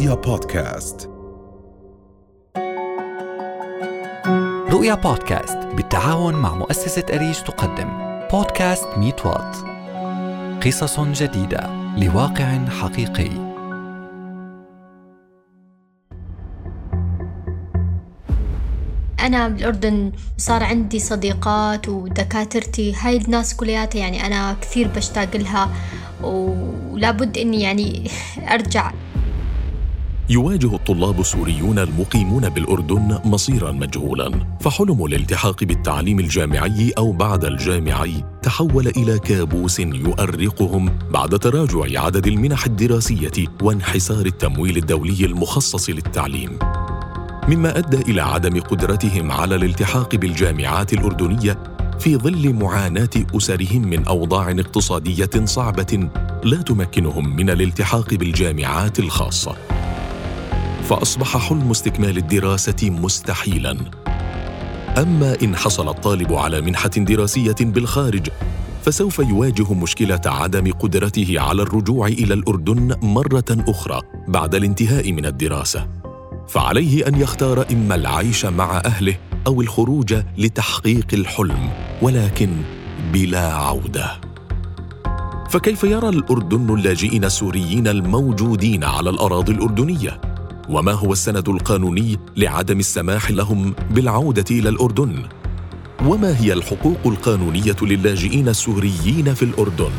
رؤيا بودكاست. رؤيا بودكاست بالتعاون مع مؤسسة أريج تقدم. بودكاست ميت وات. قصص جديدة لواقع حقيقي. أنا بالأردن صار عندي صديقات ودكاترتي هاي الناس كلياتها يعني أنا كثير بشتاق لها ولابد إني يعني أرجع يواجه الطلاب السوريون المقيمون بالأردن مصيرا مجهولا. فحلم الالتحاق بالتعليم الجامعي أو بعد الجامعي تحول إلى كابوس يؤرقهم بعد تراجع عدد المنح الدراسية وانحسار التمويل الدولي المخصص للتعليم. مما أدى إلى عدم قدرتهم على الالتحاق بالجامعات الأردنية في ظل معاناة أسرهم من أوضاع اقتصادية صعبة لا تمكنهم من الالتحاق بالجامعات الخاصة. فأصبح حلم استكمال الدراسة مستحيلا. أما إن حصل الطالب على منحة دراسية بالخارج فسوف يواجه مشكلة عدم قدرته على الرجوع إلى الأردن مرة أخرى بعد الانتهاء من الدراسة. فعليه أن يختار إما العيش مع أهله أو الخروج لتحقيق الحلم ولكن بلا عودة. فكيف يرى الأردن اللاجئين السوريين الموجودين على الأراضي الأردنية؟ وما هو السند القانوني لعدم السماح لهم بالعودة إلى الأردن؟ وما هي الحقوق القانونية للاجئين السوريين في الأردن؟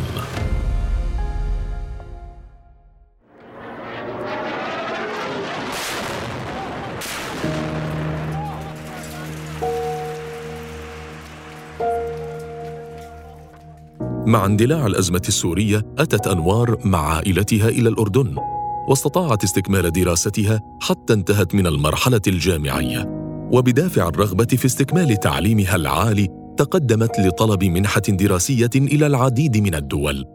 مع اندلاع الأزمة السورية أتت أنوار مع عائلتها إلى الأردن. واستطاعت استكمال دراستها حتى انتهت من المرحلة الجامعية. وبدافع الرغبة في استكمال تعليمها العالي تقدمت لطلب منحة دراسية إلى العديد من الدول.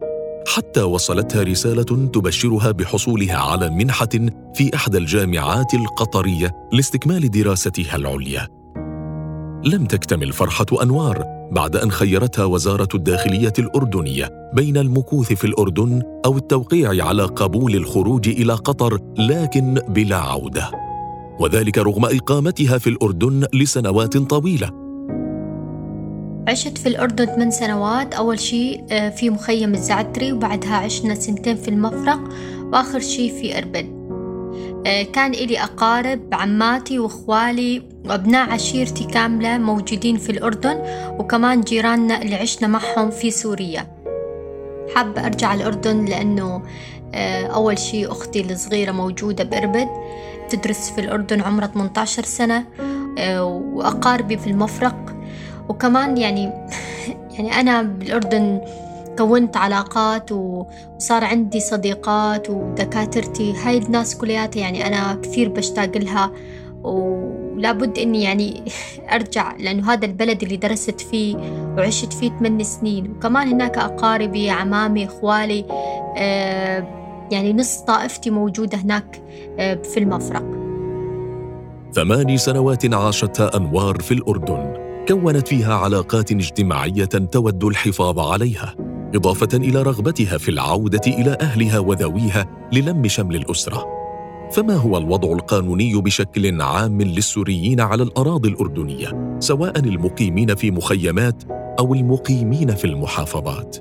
حتى وصلتها رسالة تبشرها بحصولها على منحة في إحدى الجامعات القطرية لاستكمال دراستها العليا. لم تكتمل فرحة أنوار بعد أن خيرتها وزارة الداخلية الأردنية بين المكوث في الأردن أو التوقيع على قبول الخروج إلى قطر لكن بلا عودة. وذلك رغم إقامتها في الأردن لسنوات طويلة. عشت في الأردن ثمان سنوات. أول شيء آه، في مخيم الزعتري وبعدها عشنا سنتين في المفرق وآخر شيء في أربد. كان إلي أقارب عماتي وإخوالي وأبناء عشيرتي كاملة موجودين في الأردن وكمان جيراننا اللي عشنا معهم في سوريا. حابة أرجع الأردن لأنه آه، أول شي أختي الصغيرة موجودة بإربد تدرس في الأردن عمرها 18 سنة آه، وأقاربي في المفرق. وكمان يعني يعني أنا بالأردن كونت علاقات وصار عندي صديقات ودكاترتي. هاي الناس كلياتها يعني أنا كثير بشتاق لها ولابد إني يعني أرجع لأنه هذا البلد اللي درست فيه وعشت فيه ثمان سنين. وكمان هناك أقاربي عمامي إخوالي آه، يعني نص طائفتي موجودة هناك آه، في المفرق. ثماني سنوات عاشتها أنوار في الأردن. كونت فيها علاقات اجتماعية تود الحفاظ عليها. إضافة إلى رغبتها في العودة إلى أهلها وذويها للم شمل الأسرة. فما هو الوضع القانوني بشكل عام للسوريين على الأراضي الأردنية سواء المقيمين في مخيمات أو المقيمين في المحافظات؟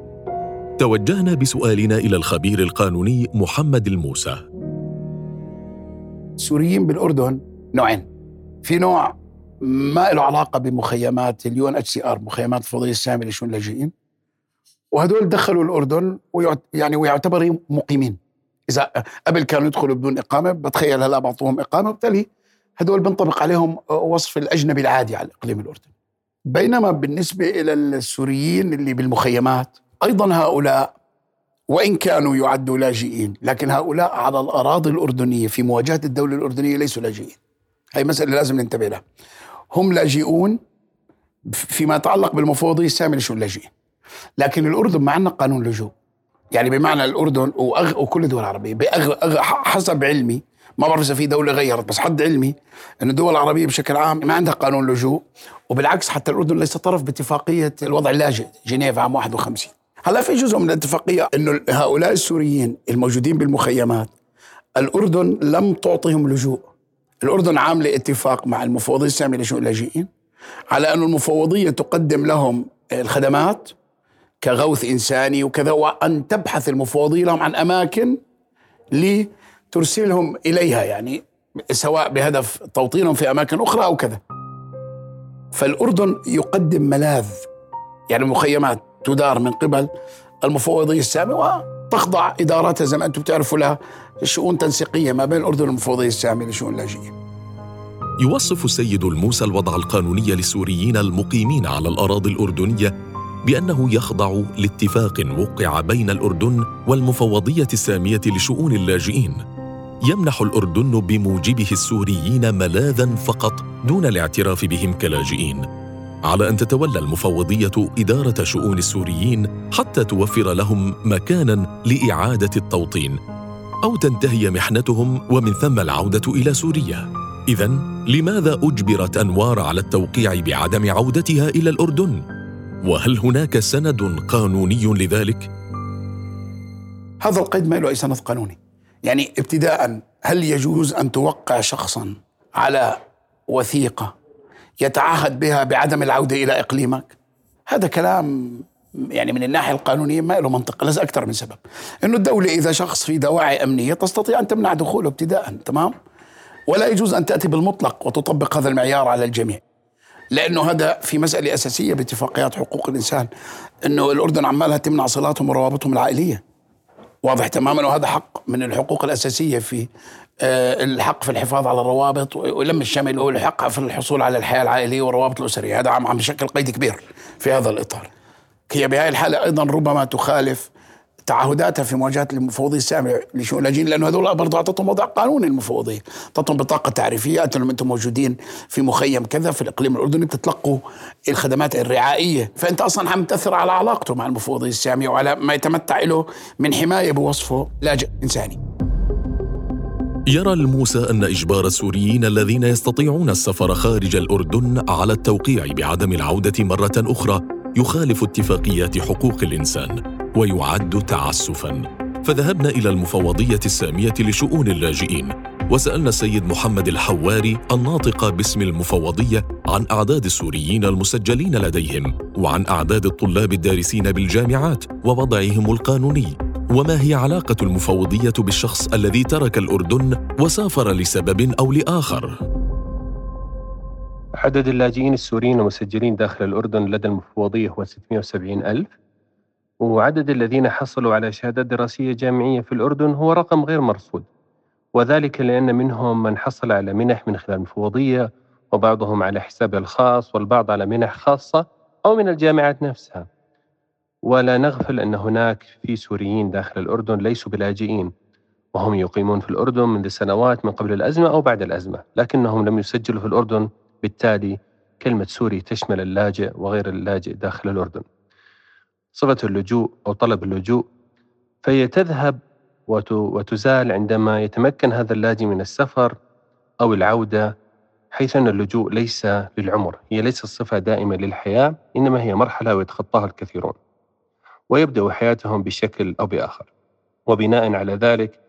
توجهنا بسؤالنا إلى الخبير القانوني محمد الموسى. السوريين بالأردن نوعين. في نوع ما له علاقة بمخيمات ال UNHCR مخيمات المفوضية السامية لشؤون اللاجئين. وهدول دخلوا الأردن ويعت يعني ويعتبروا مقيمين. إذا قبل كانوا يدخلوا بدون إقامة بتخيل هلا بعطوهم إقامة وبالتالي هدول بنطبق عليهم وصف الأجنبي العادي على الاقليم الاردني بينما بالنسبة إلى السوريين اللي بالمخيمات أيضا هؤلاء وإن كانوا يعدوا لاجئين لكن هؤلاء على الأراضي الأردنية في مواجهة الدولة الأردنية ليسوا لاجئين. هي مسألة لازم ننتبه لها. هم لاجئون فيما يتعلق بالمفوضيه الساميه لشؤون اللاجئين؟ لكن الأردن ما عندنا قانون لجوء. يعني بمعنى الأردن وأغ... وكل الدول العربية بأغ... أغ... حسب علمي ما بعرف إذا في دولة غيرت بس حد علمي انه الدول العربية بشكل عام ما عندها قانون لجوء وبالعكس حتى الأردن ليس طرف باتفاقية الوضع اللاجئ جنيف عام 51 هلا في جزء من الاتفاقية إنه هؤلاء السوريين الموجودين بالمخيمات الأردن لم تعطهم لجوء. الأردن عاملة اتفاق مع المفوضية السامية لشؤون اللاجئين على أن المفوضية تقدم لهم الخدمات كغوث إنساني وكذا وأن تبحث المفوضية لهم عن أماكن لترسلهم إليها يعني سواء بهدف توطينهم في أماكن أخرى أو كذا. فالأردن يقدم ملاذ يعني مخيمات تدار من قبل المفوضية السامية وتخضع إداراتها زي ما أنتم بتعرفوا لها شؤون تنسيقية ما بين الأردن والمفوضية السامية لشؤون اللاجئين. يوصف السيد الموسى الوضع القانوني للسوريين المقيمين على الأراضي الأردنية بأنه يخضع لاتفاق وقع بين الأردن والمفوضية السامية لشؤون اللاجئين. يمنح الأردن بموجبه السوريين ملاذا فقط دون الاعتراف بهم كلاجئين. على أن تتولى المفوضية إدارة شؤون السوريين حتى توفر لهم مكانا لإعادة التوطين أو تنتهي محنتهم ومن ثم العودة إلى سوريا. اذا لماذا أجبرت أنوار على التوقيع بعدم عودتها إلى الأردن؟ وهل هناك سند قانوني لذلك؟ هذا القيد ما له أي سند قانوني. يعني ابتداء هل يجوز أن توقع شخصا على وثيقة يتعهد بها بعدم العودة إلى إقليمك؟ هذا كلام يعني من الناحية القانونية ما له منطق لازم أكثر من سبب. إنه الدولة إذا شخص في دواعي أمنية تستطيع أن تمنع دخوله ابتداء تمام؟ ولا يجوز أن تأتي بالمطلق وتطبق هذا المعيار على الجميع. لأنه هذا في مسألة أساسية باتفاقيات حقوق الإنسان أنه الأردن عمالها تمنع صلاتهم وروابطهم العائلية. واضح تماما وهذا حق من الحقوق الأساسية في آه، الحق في الحفاظ على الروابط ولم الشمل هو الحق في الحصول على الحياة العائلية والروابط الأسرية. هذا عم بشكل قيد كبير في هذا الإطار. هي بهذه الحالة أيضا ربما تخالف تعهداتها في مواجهة المفوضيه الساميه لشؤون اللاجئين لأنه هذول برضه أعطتهم وضع قانوني المفوضيه، أعطتهم بطاقة تعريفية لهم أنتم موجودين في مخيم كذا في الإقليم الأردني بتتلقوا الخدمات الرعائية، فأنت أصلا عم تأثر على علاقته مع المفوضيه الساميه وعلى ما يتمتع له من حماية بوصفه لاجئ إنساني. يرى الموسى أن إجبار السوريين الذين يستطيعون السفر خارج الأردن على التوقيع بعدم العودة مرة أخرى يخالف اتفاقيات حقوق الإنسان ويعد تعسفا. فذهبنا إلى المفوضية السامية لشؤون اللاجئين وسألنا السيد محمد الحواري الناطق باسم المفوضية عن أعداد السوريين المسجلين لديهم وعن أعداد الطلاب الدارسين بالجامعات ووضعهم القانوني. وما هي علاقة المفوضية بالشخص الذي ترك الأردن وسافر لسبب أو لآخر؟ عدد اللاجئين السوريين المسجلين داخل الأردن لدى المفوضية هو 670 ألف. وعدد الذين حصلوا على شهادات دراسية جامعية في الأردن هو رقم غير مرصود. وذلك لأن منهم من حصل على منح من خلال المفوضية وبعضهم على حسابه الخاص والبعض على منح خاصة أو من الجامعات نفسها. ولا نغفل أن هناك في سوريين داخل الأردن ليسوا بلاجئين وهم يقيمون في الأردن منذ سنوات من قبل الأزمة أو بعد الأزمة لكنهم لم يسجلوا في الأردن بالتالي كلمة سوري تشمل اللاجئ وغير اللاجئ داخل الأردن. صفة اللجوء أو طلب اللجوء فهي تذهب وتزال عندما يتمكن هذا اللاجئ من السفر أو العودة حيث أن اللجوء ليس للعمر هي ليست صفة دائمة للحياة إنما هي مرحلة ويتخطاها الكثيرون ويبدأ حياتهم بشكل أو بآخر. وبناء على ذلك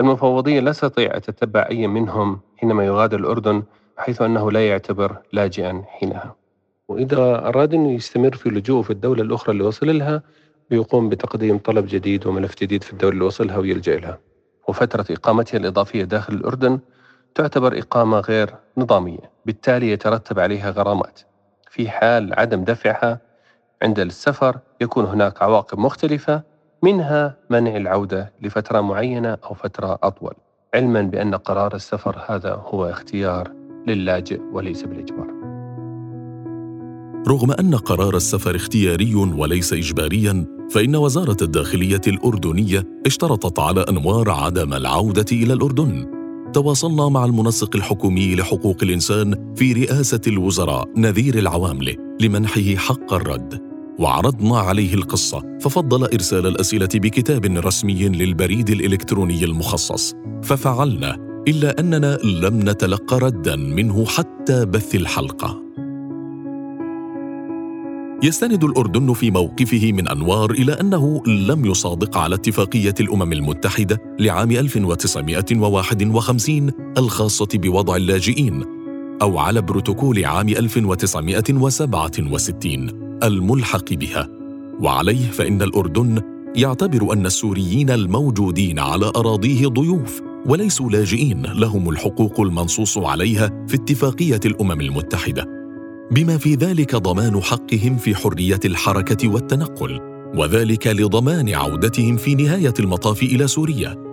المفوضية لا تستطيع أن تتبع أي منهم حينما يغادر الأردن حيث أنه لا يعتبر لاجئا حينها. وإذا أراد أنه يستمر في لجوءه في الدولة الأخرى اللي وصل لها بيقوم بتقديم طلب جديد وملف جديد في الدولة اللي وصلها ويلجأ لها. وفترة إقامتها الإضافية داخل الأردن تعتبر إقامة غير نظامية بالتالي يترتب عليها غرامات. في حال عدم دفعها عند السفر يكون هناك عواقب مختلفة منها منع العودة لفترة معينة أو فترة أطول علما بأن قرار السفر هذا هو اختيار للاجئ وليس بالإجبار. رغم أن قرار السفر اختياري وليس اجباريا فإن وزارة الداخلية الأردنية اشترطت على أنوار عدم العودة إلى الأردن. تواصلنا مع المنسق الحكومي لحقوق الإنسان في رئاسة الوزراء نذير العواملة لمنحه حق الرد. وعرضنا عليه القصة ففضل إرسال الأسئلة بكتاب رسمي للبريد الإلكتروني المخصص. ففعلنا إلا أننا لم نتلقى ردا منه حتى بث الحلقة. يستند الأردن في موقفه من أنوار إلى أنه لم يصادق على اتفاقية الأمم المتحدة لعام 1951 الخاصة بوضع اللاجئين أو على بروتوكول عام 1967 الملحق بها. وعليه فإن الأردن يعتبر أن السوريين الموجودين على أراضيه ضيوف وليسوا لاجئين لهم الحقوق المنصوص عليها في اتفاقية الأمم المتحدة. بما في ذلك ضمان حقهم في حرية الحركة والتنقل وذلك لضمان عودتهم في نهاية المطاف إلى سوريا.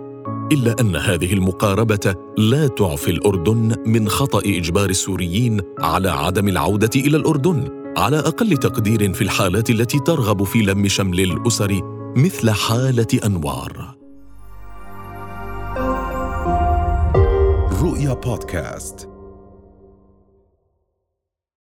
إلا أن هذه المقاربة لا تعفي الأردن من خطأ إجبار السوريين على عدم العودة إلى الأردن على أقل تقدير في الحالات التي ترغب في لم شمل الأسر مثل حالة أنوار. رؤيا بودكاست.